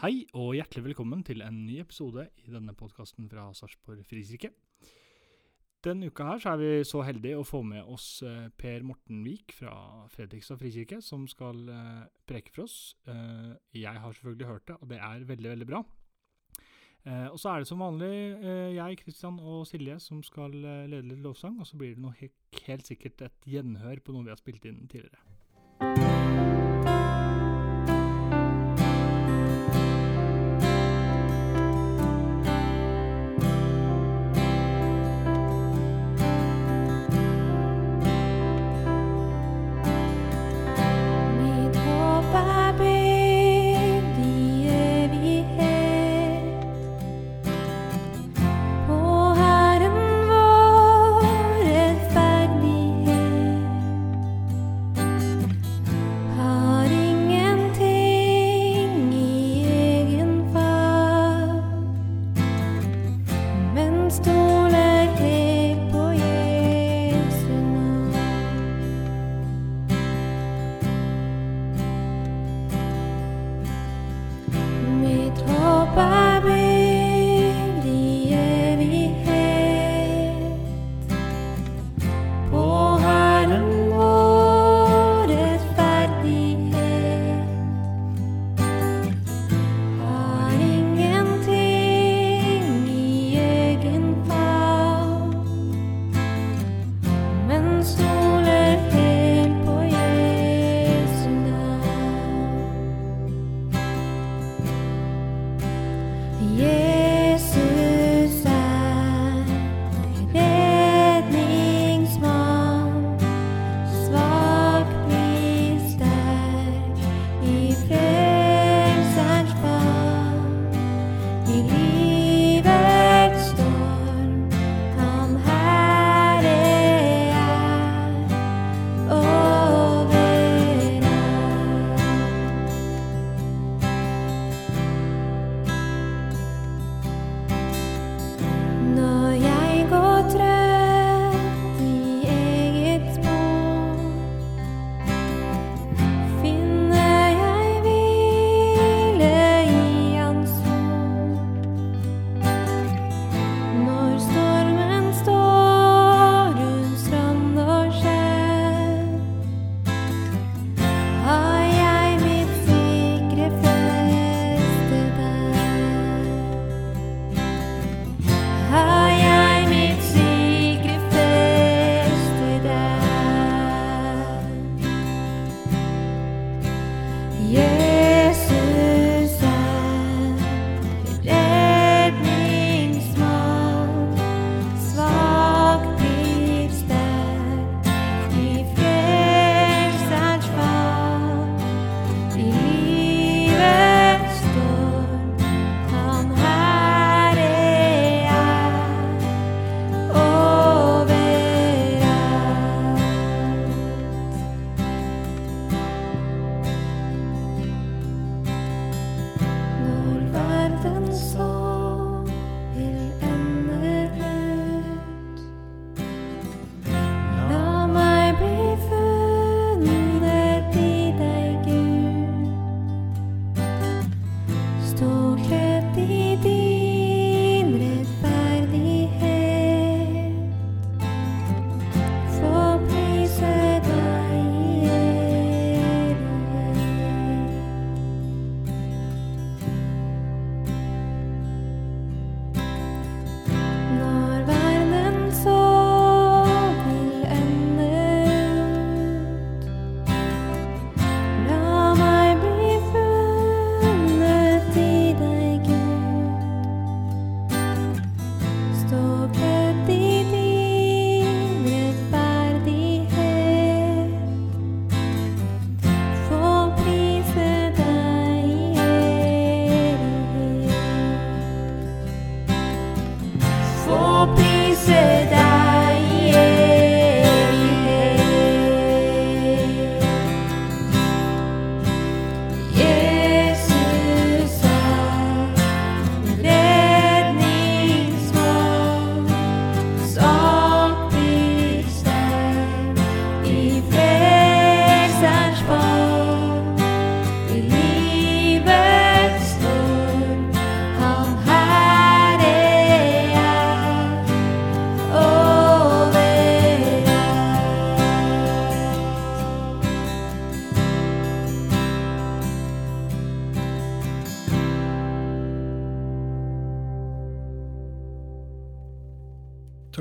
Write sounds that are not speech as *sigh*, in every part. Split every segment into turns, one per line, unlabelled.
Hei og hjertelig velkommen til en ny episode i denne podkasten fra Sarpsborg Frikirke. Denne uka her så er vi så heldige å få med oss eh, Per Morten Vik fra Fredrikstad frikirke, som skal eh, preke for oss. Eh, jeg har selvfølgelig hørt det, og det er veldig, veldig bra. Og så er det som vanlig jeg, Kristian og Silje som skal lede litt lovsang, og så blir det helt sikkert et gjenhør på noe vi har spilt inn tidligere.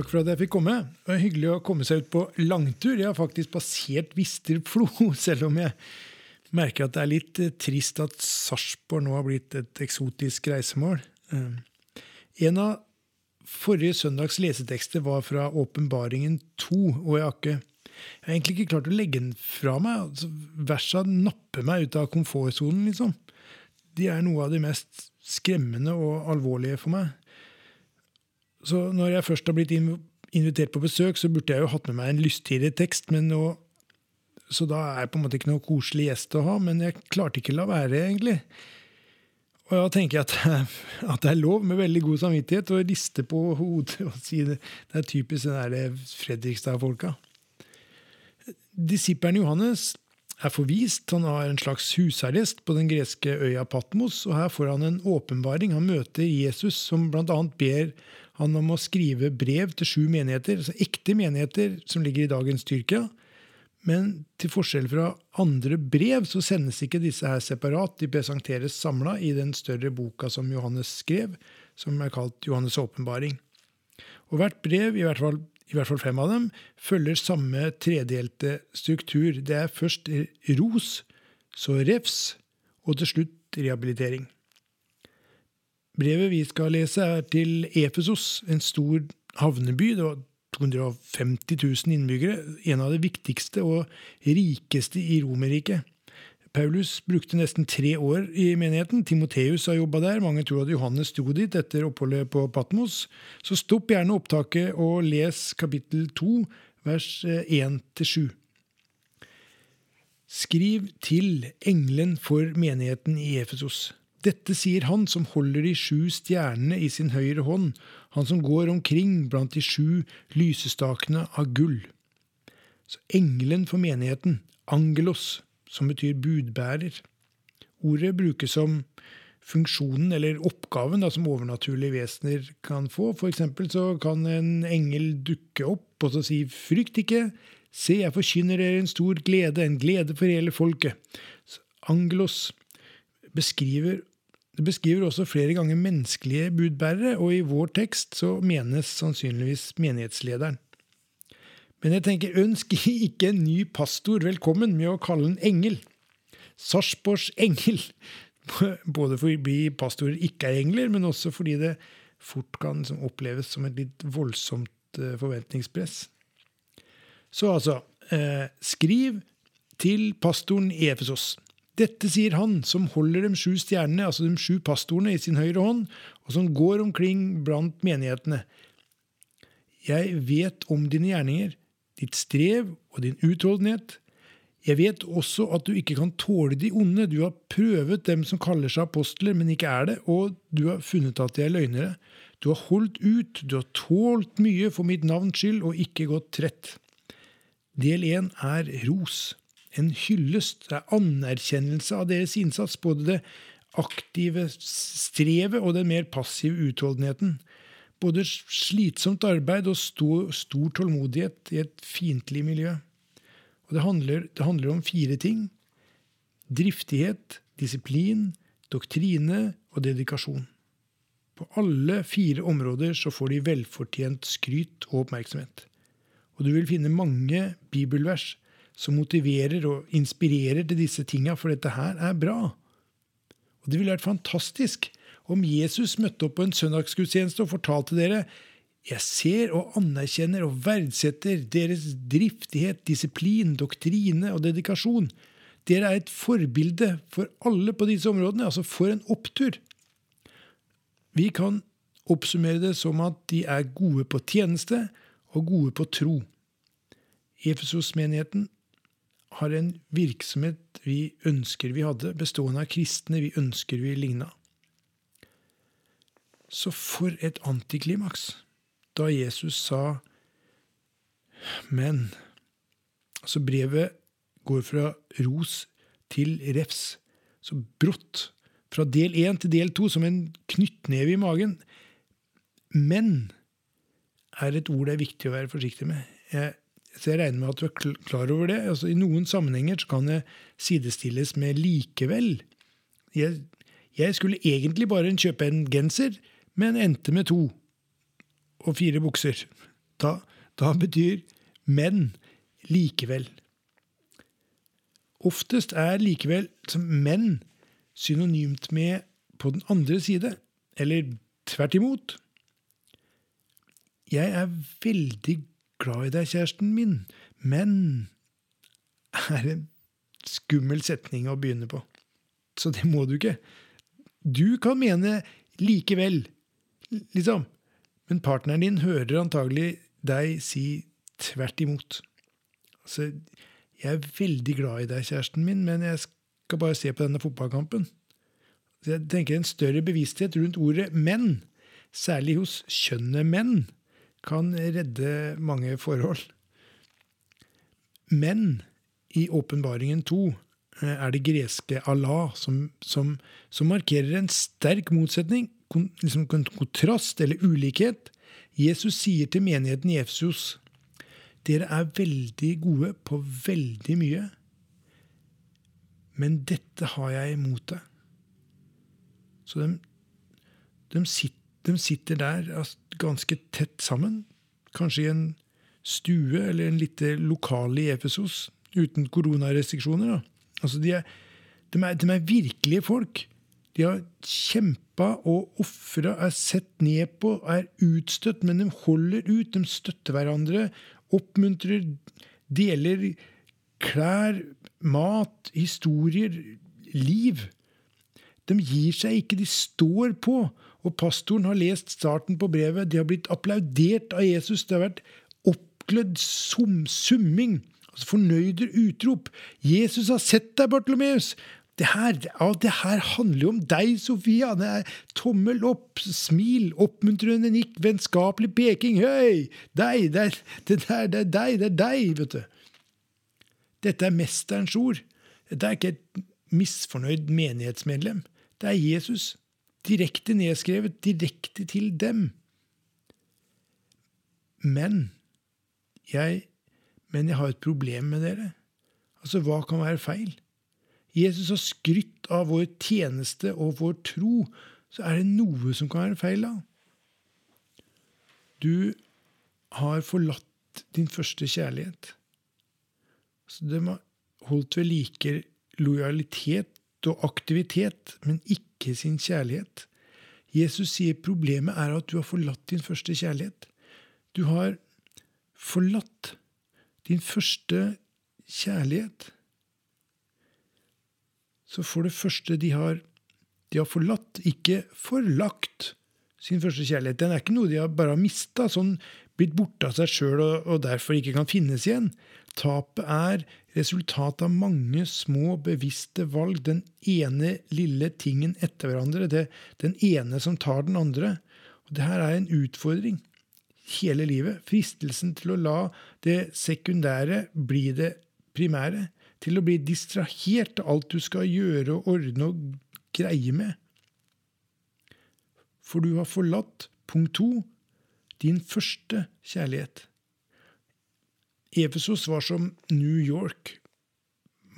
For at jeg fikk komme. Det var hyggelig å komme seg ut på langtur. Jeg har faktisk passert Visterflo, *laughs* selv om jeg merker at det er litt eh, trist at Sarpsborg nå har blitt et eksotisk reisemål. Eh, En av forrige søndags lesetekster var fra Åpenbaringen 2, og jeg har ikke jeg har egentlig ikke klart å legge den fra meg. Altså, versa napper meg ut av komfortsonen, liksom. De er noe av det mest skremmende og alvorlige for meg. Så når jeg først har blitt invitert på besøk, så burde jeg jo hatt med meg en lystigere tekst, nå Så da er jeg på en måte ikke noe koselig gjest å ha, men jeg klarte ikke la være, egentlig. Og da tenker jeg at, at det er lov, med veldig god samvittighet, å riste på hodet og si det. Det er typisk den der Fredrikstad-folka. Disippelen Johannes er forvist. Han har en slags husarrest på den greske øya Patmos, og her får han en åpenbaring. Han møter Jesus, som bl.a. ber han om å skrive brev til sju menigheter, altså ekte menigheter som ligger i dagens Tyrkia. Men til forskjell fra andre brev så sendes ikke disse her separat. De presenteres samla i den større boka som Johannes skrev, som er kalt Johannes' åpenbaring. Og hvert brev, i hvert fall, i hvert fall fem av dem, følger samme tredelte struktur. Det er først ros, så refs, og til slutt rehabilitering. Brevet vi skal lese, er til Efesos, en stor havneby. Det var 250 000 innbyggere, en av de viktigste og rikeste i Romerriket. Paulus brukte nesten tre år i menigheten. Timoteus har jobba der. Mange tror at Johannes sto dit etter oppholdet på Patmos. Så stopp gjerne opptaket og les kapittel 2, vers 1-7. Skriv til engelen for menigheten i Efesos. Dette sier han som holder de sju stjernene i sin høyre hånd, han som går omkring blant de sju lysestakene av gull. Så engelen for menigheten, angelos, som betyr budbærer. Ordet brukes som funksjonen eller oppgaven da, som overnaturlige vesener kan få. For eksempel så kan en engel dukke opp og så si 'frykt ikke', se, jeg forkynner dere en stor glede, en glede for hele folket. Så angelos beskriver det beskriver også flere ganger menneskelige budbærere, og i vår tekst så menes sannsynligvis menighetslederen. Men jeg tenker, ønsk *laughs* ikke en ny pastor velkommen med å kalle en engel. Sarpsborgs engel. *laughs* Både fordi pastorer ikke er engler, men også fordi det fort kan liksom oppleves som et litt voldsomt eh, forventningspress. Så altså, eh, skriv til pastoren i Efesos. Dette sier han som holder de sju stjernene, altså de sju pastorene, i sin høyre hånd, og som går omkring blant menighetene. Jeg vet om dine gjerninger, ditt strev og din utholdenhet. Jeg vet også at du ikke kan tåle de onde. Du har prøvet dem som kaller seg apostler, men ikke er det, og du har funnet at de er løgnere. Du har holdt ut, du har tålt mye for mitt navns skyld og ikke gått trett. Del én er ros. En hyllest, det er anerkjennelse av deres innsats, både det aktive strevet og den mer passive utholdenheten. Både slitsomt arbeid og stor, stor tålmodighet i et fiendtlig miljø. Og det handler, det handler om fire ting. Driftighet, disiplin, doktrine og dedikasjon. På alle fire områder så får de velfortjent skryt og oppmerksomhet. Og du vil finne mange bibelvers som motiverer og inspirerer til disse tinga, for dette her er bra. Og det ville vært fantastisk om Jesus møtte opp på en søndagsgudstjeneste og fortalte dere jeg ser og anerkjenner og verdsetter deres driftighet, disiplin, doktrine og dedikasjon. Dere er et forbilde for alle på disse områdene. Altså, for en opptur! Vi kan oppsummere det som at de er gode på tjeneste og gode på tro. Efesos-menigheten har en virksomhet vi ønsker vi hadde, bestående av kristne vi ønsker vi ligna. Så for et antiklimaks da Jesus sa men. Altså brevet går fra ros til refs. Så brått. Fra del én til del to, som en knyttneve i magen. Men er et ord det er viktig å være forsiktig med. Jeg, så jeg regner med at du er klar over det. Altså, I noen sammenhenger kan det sidestilles med likevel. Jeg, jeg skulle egentlig bare kjøpe en genser, men endte med to og fire bukser. Da, da betyr men likevel. Oftest er likevel men synonymt med på den andre side, eller tvert imot. Jeg er veldig glad i deg, kjæresten min, men er en skummel setning å begynne på. Så det må du ikke. Du kan mene likevel, liksom, men partneren din hører antagelig deg si tvert imot. Altså, jeg er veldig glad i deg, kjæresten min, men jeg skal bare se på denne fotballkampen. Så jeg tenker en større bevissthet rundt ordet menn, særlig hos kjønnet menn, kan redde mange forhold. Men i Åpenbaringen 2 eh, er det greske Allah som, som, som markerer en sterk motsetning, kon, liksom kontrast eller ulikhet. Jesus sier til menigheten i Efsos dere er veldig gode på veldig mye, men dette har jeg imot deg. Så de, de, sitter, de sitter der altså, ganske tett sammen, kanskje i en stue eller en lite lokale i Efesos, uten koronarestriksjoner. Altså, de er, de, er, de er virkelige folk. De har kjempa og ofra, er sett ned på, er utstøtt, men de holder ut. De støtter hverandre, oppmuntrer, deler klær, mat, historier, liv. De gir seg ikke, de står på. Og pastoren har lest starten på brevet. De har blitt applaudert av Jesus. Det har vært oppglødd sum, summing, altså fornøyde utrop. Jesus har sett deg, Bartolomeus! Det her, ja, det her handler jo om deg, Sofia. Det er tommel opp, smil, oppmuntrende nikk, vennskapelig peking. Høy! Deg! Det er, det, der, det er deg! Det er deg, vet du. Dette er mesterens ord. Dette er ikke et misfornøyd menighetsmedlem. Det er Jesus. Direkte nedskrevet, direkte til dem. Men jeg, men jeg har et problem med dere. Altså, hva kan være feil? Jesus har skrytt av vår tjeneste og vår tro, så er det noe som kan være feil da. Du har forlatt din første kjærlighet. Så de har holdt ved like lojalitet og aktivitet, men ikke sin kjærlighet. Jesus sier problemet er at du har forlatt din første kjærlighet. Du har forlatt din første kjærlighet. Så for det første, de har, de har forlatt, ikke forlagt, sin første kjærlighet. Den er ikke noe de har bare har mista, sånn blitt borte av seg sjøl og, og derfor ikke kan finnes igjen. Tapet er resultatet av mange små, bevisste valg, den ene lille tingen etter hverandre, det, den ene som tar den andre. Og det her er en utfordring hele livet. Fristelsen til å la det sekundære bli det primære til å bli distrahert av alt du skal gjøre og ordne og greie med. For du har forlatt, punkt to, din første kjærlighet. Efesos var som New York.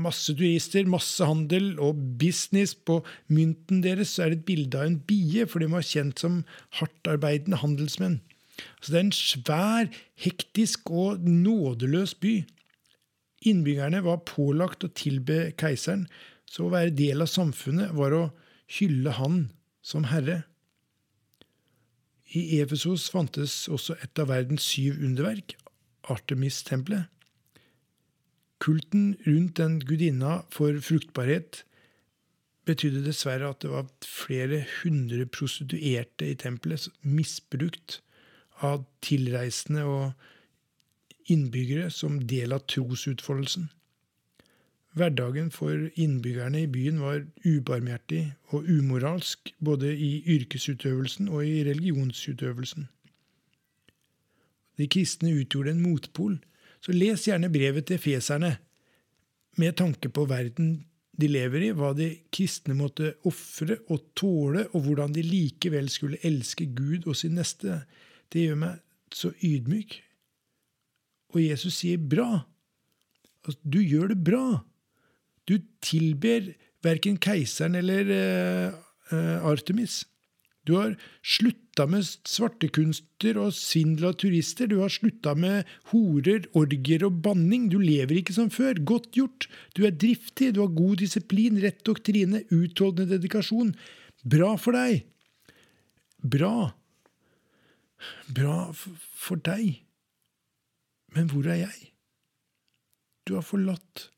Masse turister, masse handel og business. På mynten deres er det et bilde av en bie, for de var kjent som hardtarbeidende handelsmenn. Så det er en svær, hektisk og nådeløs by. Innbyggerne var pålagt å tilbe keiseren, så å være del av samfunnet var å hylle han som herre. I Efesos fantes også et av verdens syv underverk, Artemis-tempelet. Kulten rundt den gudinna for fruktbarhet betydde dessverre at det var flere hundre prostituerte i tempelet, misbrukt av tilreisende og innbyggere som del av trosutfoldelsen. Hverdagen for innbyggerne i byen var ubarmhjertig og umoralsk, både i yrkesutøvelsen og i religionsutøvelsen. De kristne utgjorde en motpol, så les gjerne brevet til feserne med tanke på verden de lever i, hva de kristne måtte ofre og tåle, og hvordan de likevel skulle elske Gud og sin neste. Det gjør meg så ydmyk og Jesus sier 'bra'. Altså, du gjør det bra. Du tilber verken keiseren eller uh, uh, Artemis. Du har slutta med svartekunster og svindel av turister. Du har slutta med horer, orgier og banning. Du lever ikke som før. Godt gjort. Du er driftig, du har god disiplin, rett doktrine, utholdende dedikasjon. Bra for deg. Bra. Bra for deg. Men hvor er jeg? Du har forlatt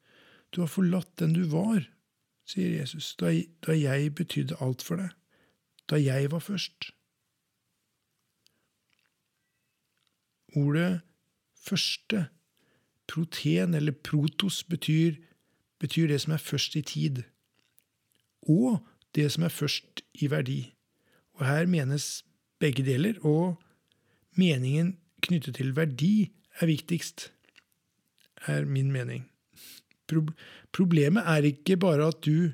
Du har forlatt den du var, sier Jesus, da jeg betydde alt for deg da jeg var først. Ordet første, proten eller protos, betyr, betyr det som er først i tid, og det som er først i verdi. Og her menes begge deler, og meningen knyttet til verdi er viktigst, er min mening. Problemet er ikke bare at du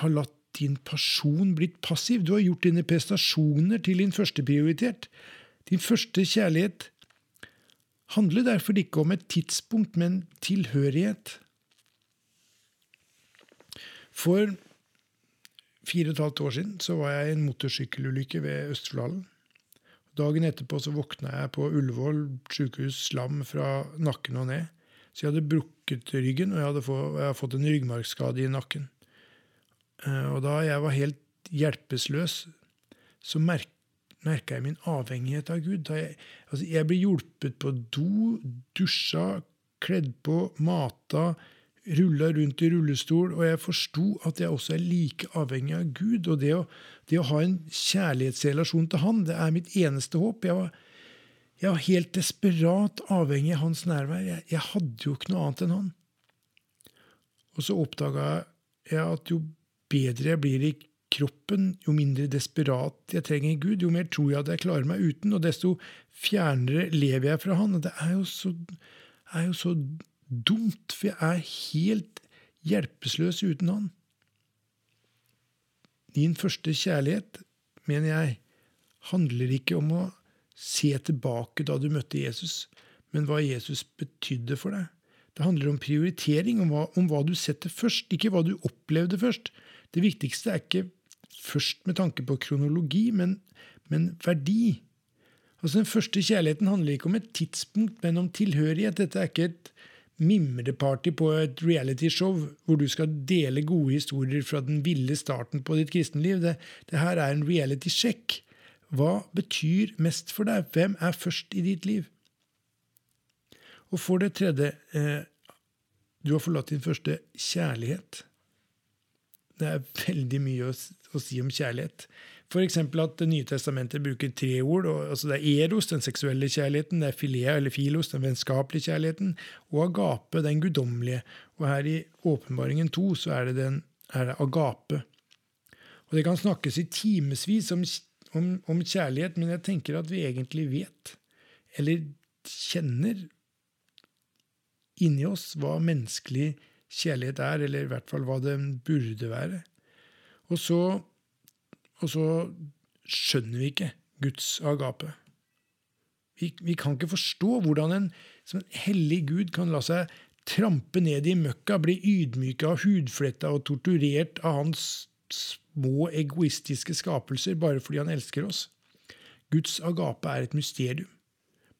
har latt din person blitt passiv. Du har gjort dine prestasjoner til din første prioritet. Din første kjærlighet handler derfor ikke om et tidspunkt, men tilhørighet. For fire og et halvt år siden så var jeg i en motorsykkelulykke ved Østfoldhallen. Dagen etterpå så våkna jeg på Ullevål sykehus slam fra nakken og ned. Så jeg hadde brukket ryggen, og jeg hadde fått, jeg hadde fått en ryggmargskade i nakken. Eh, og da jeg var helt hjelpeløs, så merk, merka jeg min avhengighet av Gud. Jeg, altså jeg ble hjulpet på do, dusja, kledd på, mata, rulla rundt i rullestol, og jeg forsto at jeg også er like avhengig av Gud. Og det å, det å ha en kjærlighetsrelasjon til Han, det er mitt eneste håp. Jeg var, jeg var helt desperat avhengig av hans nærvær. Jeg, jeg hadde jo ikke noe annet enn han. Og så oppdaga jeg at jo bedre jeg blir i kroppen, jo mindre desperat jeg trenger Gud, jo mer tror jeg at jeg klarer meg uten, og desto fjernere lever jeg fra Han. Og det er jo så, er jo så dumt, for jeg er helt hjelpeløs uten Han. Din første kjærlighet, mener jeg, handler ikke om å se tilbake da du møtte Jesus, men hva Jesus betydde for deg. Det handler om prioritering, om hva, om hva du setter først, ikke hva du opplevde først. Det viktigste er ikke først med tanke på kronologi, men, men verdi. Altså Den første kjærligheten handler ikke om et tidspunkt, men om tilhørighet. Dette er ikke et mimreparty på et realityshow hvor du skal dele gode historier fra den ville starten på ditt kristenliv. Det, det her er en reality-sjekk. Hva betyr mest for deg? Hvem er først i ditt liv? Og for det tredje eh, du har forlatt din første kjærlighet. Det er veldig mye å, å si om kjærlighet. F.eks. at Det nye testamentet bruker tre ord. Og, altså det er eros, den seksuelle kjærligheten, det er filea eller filos, den vennskapelige kjærligheten, og agape, den guddommelige. Og her i Åpenbaringen 2 så er det, den, er det agape. Og Det kan snakkes i timevis om, om, om kjærlighet, men jeg tenker at vi egentlig vet, eller kjenner inni oss, hva menneskelig kjærlighet kjærlighet er, eller i hvert fall hva den burde være. Og så, og så skjønner vi ikke Guds agape. Vi, vi, kan ikke forstå hvordan en en hellig Gud kan la seg trampe ned i møkka, bli ydmyka og hudfletta og torturert av hans små egoistiske skapelser bare fordi han elsker oss. Guds agape er et mysterium,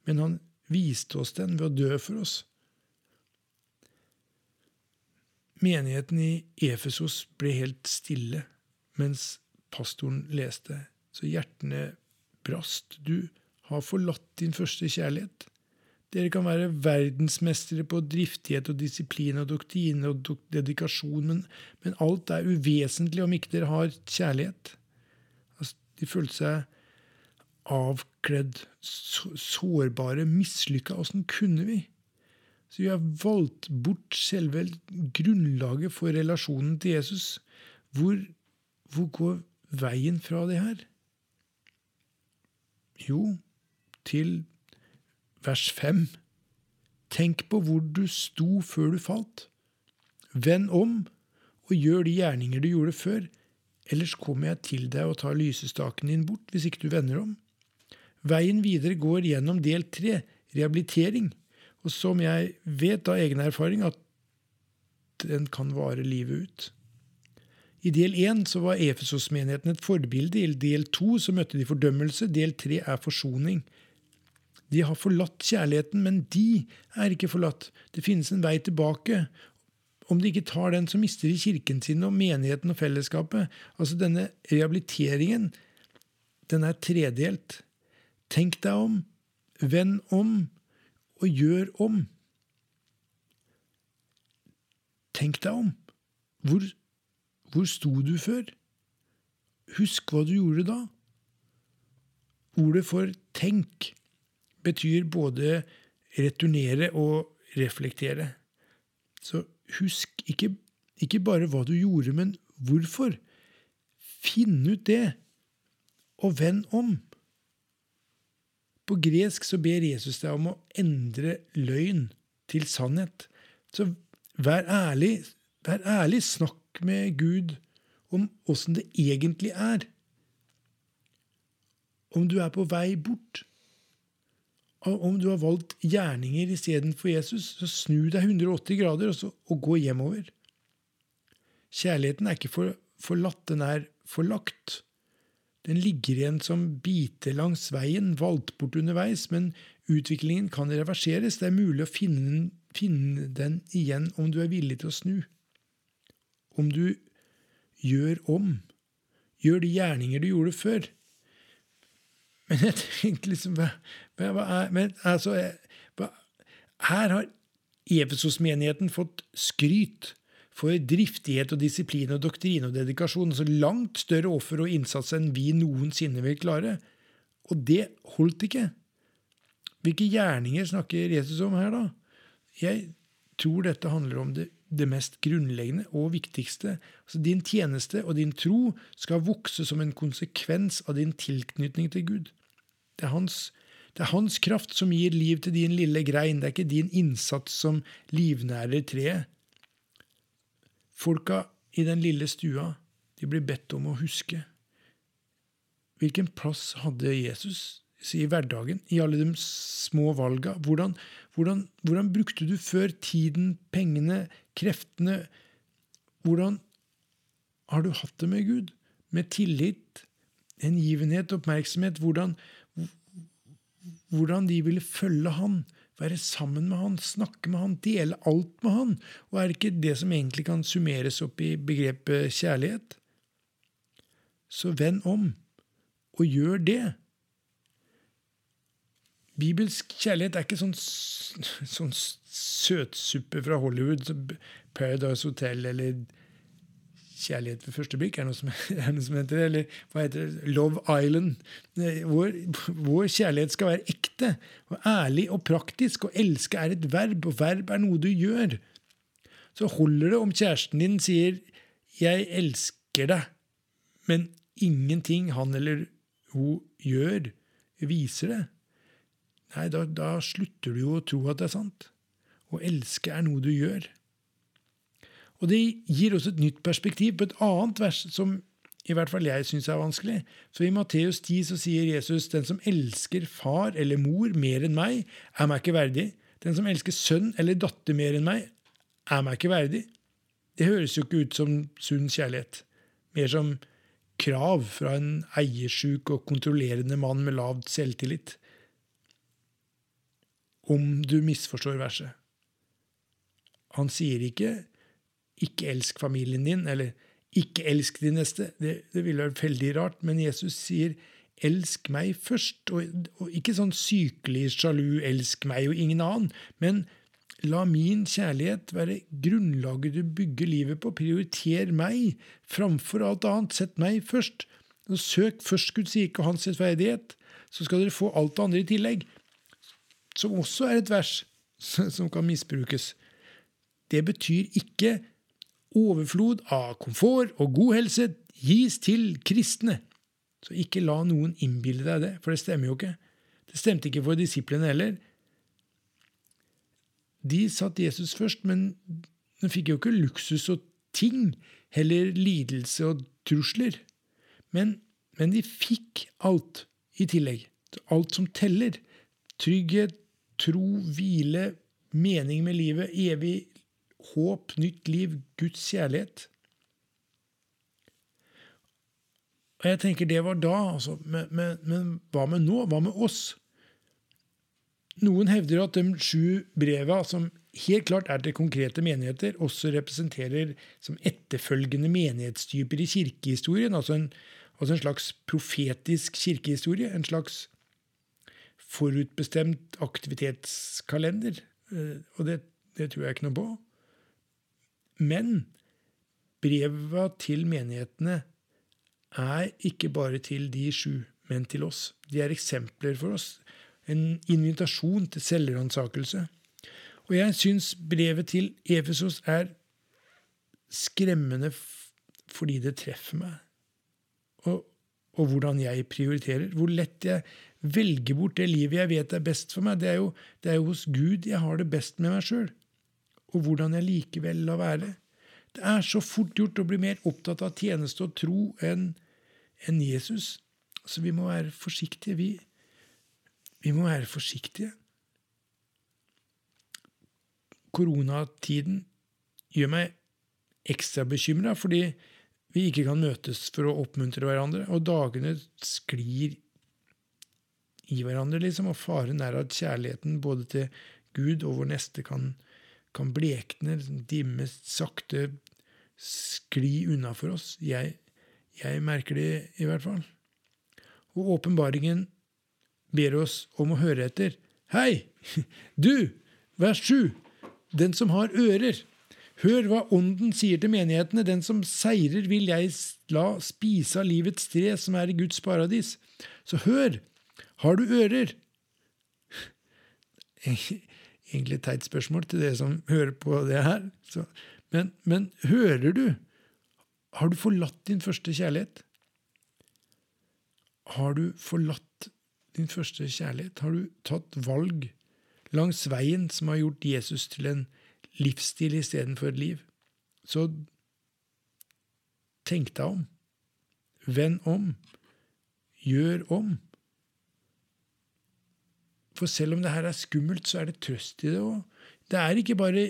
men han viste oss den ved å dø for oss. Menigheten i Efesos ble helt stille mens pastoren leste, så hjertene brast. Du har forlatt din første kjærlighet. Dere kan være verdensmestere på driftighet og disiplin og doktrine og dedikasjon, men, men, alt er uvesentlig om ikke dere har kjærlighet. Altså, de følte seg avkledd, sårbare, mislykka. Åssen kunne vi? Så vi har valgt bort selve grunnlaget for relasjonen til Jesus. Hvor, hvor går veien fra det her? Jo, til vers fem. Tenk på hvor du sto før du falt. Vend om og gjør de gjerninger du gjorde før, ellers kommer jeg til deg og tar lysestaken din bort hvis ikke du vender om. Veien videre går gjennom del tre, rehabilitering og som jeg vet av egen erfaring at den kan vare livet ut. I del én så var Efesos-menigheten et forbilde. I del to så møtte de fordømmelse. Del tre er forsoning. De har forlatt kjærligheten, men de er ikke forlatt. Det finnes en vei tilbake. Om de ikke tar den, så mister de kirken sin og menigheten og fellesskapet. Altså Denne rehabiliteringen, den er tredelt. Tenk deg om, vend om og gjør om. Tenk deg om. Hvor, hvor sto du før? Husk hva du gjorde da. Ordet for tenk betyr både returnere og reflektere. Så husk ikke, ikke bare hva du gjorde, men hvorfor. Finn ut det, og vend om. På gresk så ber Jesus deg om å endre løgn til sannhet. Så vær ærlig. Vær ærlig. Snakk med Gud om åssen det egentlig er. Om du er på vei bort. Om du har valgt gjerninger istedenfor Jesus, så snu deg 180 grader og, så, og gå hjemover. Kjærligheten er ikke for, forlatt, den er forlagt. Den ligger igjen som biter langs veien, valgt bort underveis, men utviklingen kan reverseres. Det er mulig å finne, finne den igjen om du er villig til å snu. Om du gjør om. Gjør de gjerninger du gjorde før. Men jeg tenkte liksom hva, hva er, men altså, hva, Her har Efesos-menigheten fått skryt for driftighet og disiplin og doktrine og dedikasjon. altså Langt større offer og innsats enn vi noensinne vil klare. Og det holdt ikke. Hvilke gjerninger snakker Jesus om her, da? Jeg tror dette handler om det, det mest grunnleggende og viktigste. Altså Din tjeneste og din tro skal vokse som en konsekvens av din tilknytning til Gud. Det er hans, det er hans kraft som gir liv til din lille grein, det er ikke din innsats som livnærer treet. Folka i den lille stua de blir bedt om å huske. Hvilken plass hadde Jesus i hverdagen, i alle de små valga? Hvordan, hvordan, hvordan brukte du før tiden, pengene, kreftene? Hvordan har du hatt det med Gud? Med tillit, hengivenhet, oppmerksomhet? Hvordan, hvordan de ville følge Han? Være sammen med han, snakke med han, dele alt med han. Og er det ikke det som egentlig kan summeres opp i begrepet kjærlighet? Så vend om, og gjør det. Bibelsk kjærlighet er ikke sånn, sånn søtsuppe fra Hollywood, Paradise Hotel eller Kjærlighet ved første blikk, er det noe som, *laughs* er noe som heter Eller hva heter det? Love Island. Vår, vår, kjærlighet skal være ekte og ærlig og praktisk, og elske er et verb, og verb er noe du gjør. Så holder det om kjæresten din sier 'jeg elsker deg', men ingenting han eller hun gjør, viser det. Nei, da, da slutter du jo å tro at det er sant. Å elske er noe du gjør. Og det gir også et nytt perspektiv på et annet vers som i hvert fall jeg syns er vanskelig. Så i Matteus 10 så sier Jesus den som elsker far eller mor mer enn meg, er meg ikke verdig. Den som elsker sønn eller datter mer enn meg, er meg ikke verdig. Det høres jo ikke ut som sunn kjærlighet. Mer som krav fra en eiersjuk og kontrollerende mann med lavt selvtillit. Om du misforstår verset. Han sier ikke ikke elsk familien din, eller ikke elsk de neste. Det, det ville vært veldig rart, men Jesus sier elsk meg først. Og, og, ikke sånn sykelig sjalu elsk meg og ingen annen, men la min kjærlighet være grunnlaget du bygger livet på. Prioriter meg framfor alt annet. Sett meg først. Og søk først Guds rike og hans rettferdighet, så skal dere få alt det andre i tillegg. Som også er et vers *laughs* som kan misbrukes. Det betyr ikke overflod av komfort og god helse gis til kristne. Så ikke la noen innbille deg det, for det stemmer jo ikke. Det stemte ikke for disiplene heller. De satt Jesus først, men de fikk jo ikke luksus og ting, heller lidelse og trusler. Men, men de fikk alt i tillegg. Alt som teller. Trygghet, tro, hvile, mening med livet, evig håp, nytt liv, Guds kjærlighet. Og jeg tenker det var da, altså. Men, men, men hva med nå? Hva med oss? Noen hevder at de sju breva, som helt klart er til konkrete menigheter, også representerer som etterfølgende menighetstyper i kirkehistorien. Altså en, altså en slags profetisk kirkehistorie. En slags forutbestemt aktivitetskalender. Eh, Og det, det tror jeg ikke noe på. Men breva til menighetene er ikke bare til de sju, men til oss. De er eksempler for oss. En invitasjon til selvransakelse. Og jeg syns brevet til Efesos er skremmende fordi det treffer meg. Og, og hvordan jeg prioriterer. Hvor lett jeg velger bort det livet jeg vet er best for meg. Det er jo, det er jo hos Gud jeg har det best med meg sjøl. Og hvordan jeg likevel lar være. Det er så fort gjort å bli mer opptatt av tjeneste og tro enn enn Jesus. Så vi må være forsiktige. Vi, vi må være forsiktige. Koronatiden gjør meg ekstra bekymra fordi vi ikke kan møtes for å oppmuntre hverandre, og dagene sklir i hverandre, liksom, og faren er at kjærligheten både til Gud og vår neste kan, kan blekne, liksom, dimme, sakte skli unna for oss. Jeg, jeg merker det i hvert fall. Og åpenbaringen ber oss om å høre etter. Hei, *laughs* du, vers 7, den som har ører. Hør hva Ånden sier til menighetene. Den som seirer, vil jeg la spise av livets tre, som er i Guds paradis. Så hør, har du ører? *laughs* Egentlig teit spørsmål til dere som hører på det her. Så, men, men hører du? Har du forlatt din første kjærlighet? Har du forlatt din første kjærlighet? Har du tatt valg langs veien som har gjort Jesus til en livsstil istedenfor et liv? Så tenk deg om. Vend om. Gjør om. For selv om det her er skummelt, så er det trøst i det òg. Det er ikke bare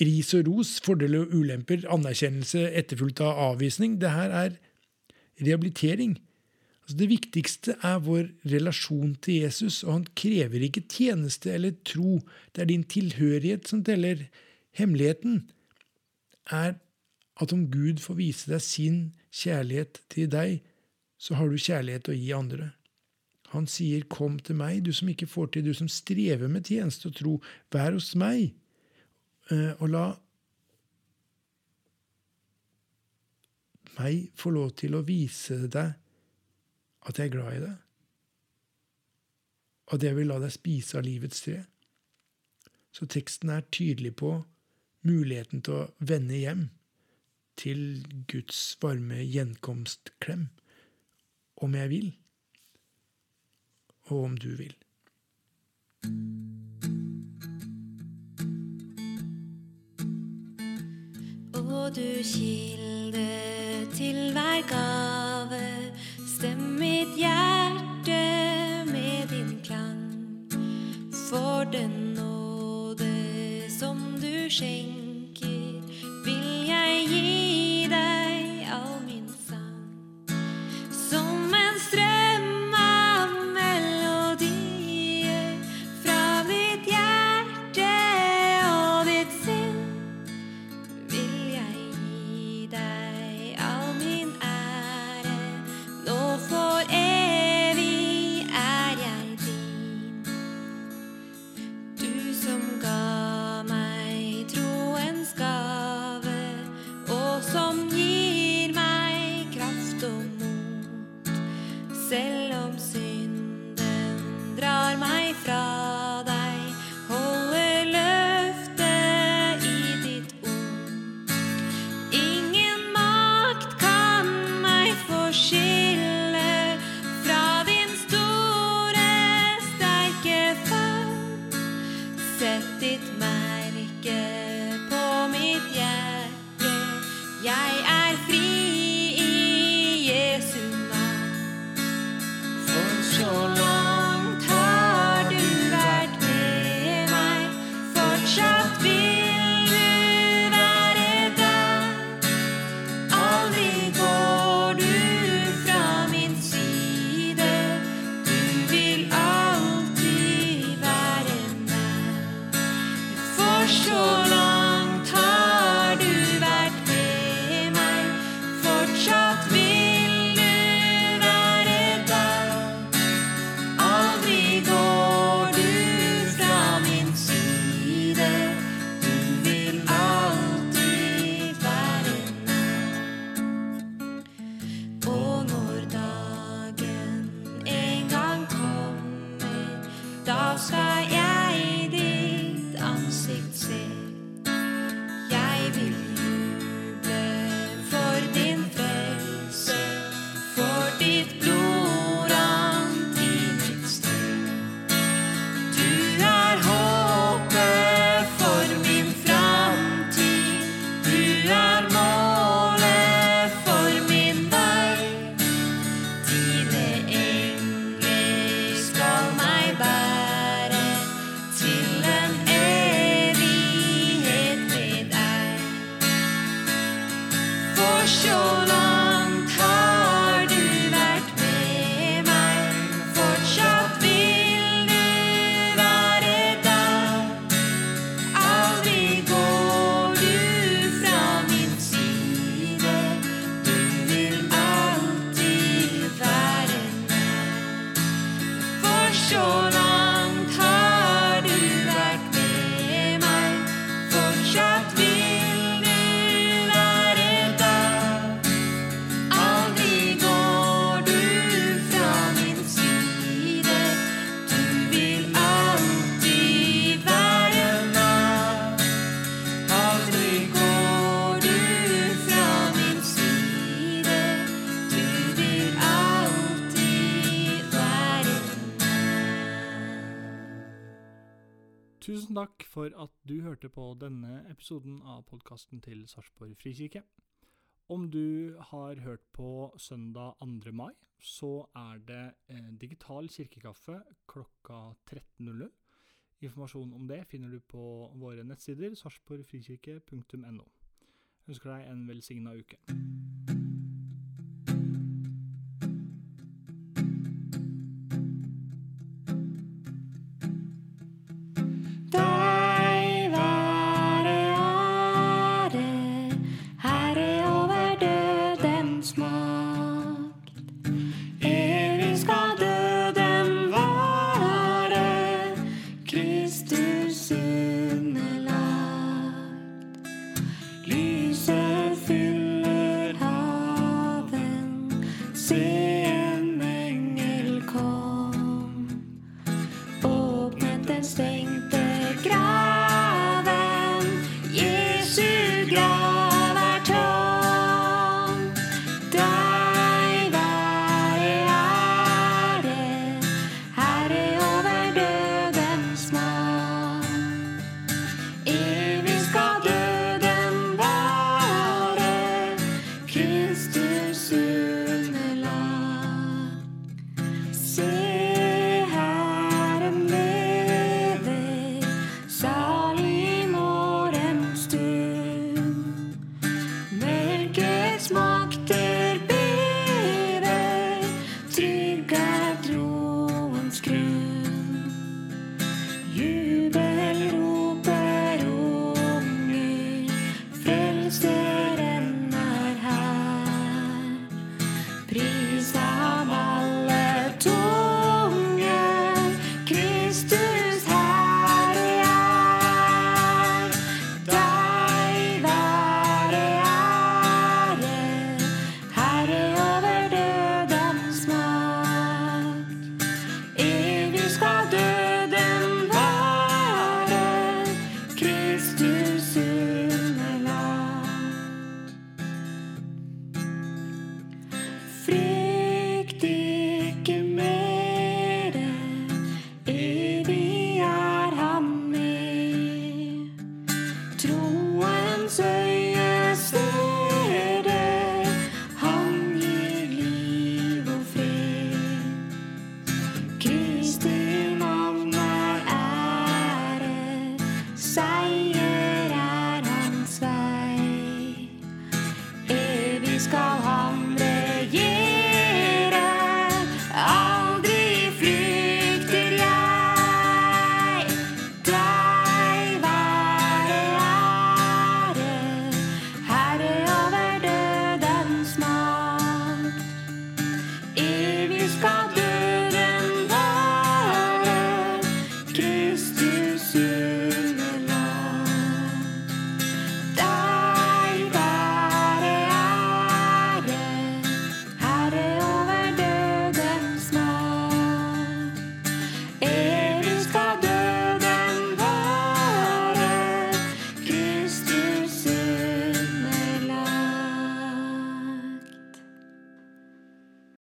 ris og ros, fordeler og ulemper, anerkjennelse etterfulgt av avvisning. Det her er rehabilitering. Altså det viktigste er vår relasjon til Jesus, og han krever ikke tjeneste eller tro. Det er din tilhørighet som teller. Hemmeligheten er at om Gud får vise deg sin kjærlighet til deg, så har du kjærlighet å gi andre. Han sier, 'Kom til meg, du som ikke får til, du som strever med tjeneste og tro. Vær hos meg.' Eh, Og la meg få lov til å vise deg at jeg er glad i deg. At jeg vil la deg spise av livets tre. Så teksten er tydelig på muligheten til å vende hjem til Guds varme gjenkomstklem. Om jeg vil, og om du vil.
Og du kilde til hver gave, stem mitt hjerte med din klang. For den nåde som du skjenker, sure. For at du hørte på denne episoden av podkasten til Sarpsborg frikirke. Om du har hørt på søndag 2. mai, så er det eh, digital kirkekaffe klokka 13.00. Informasjon om det finner du på våre nettsider sarpsborgfrikirke.no. Ønsker deg en velsigna uke.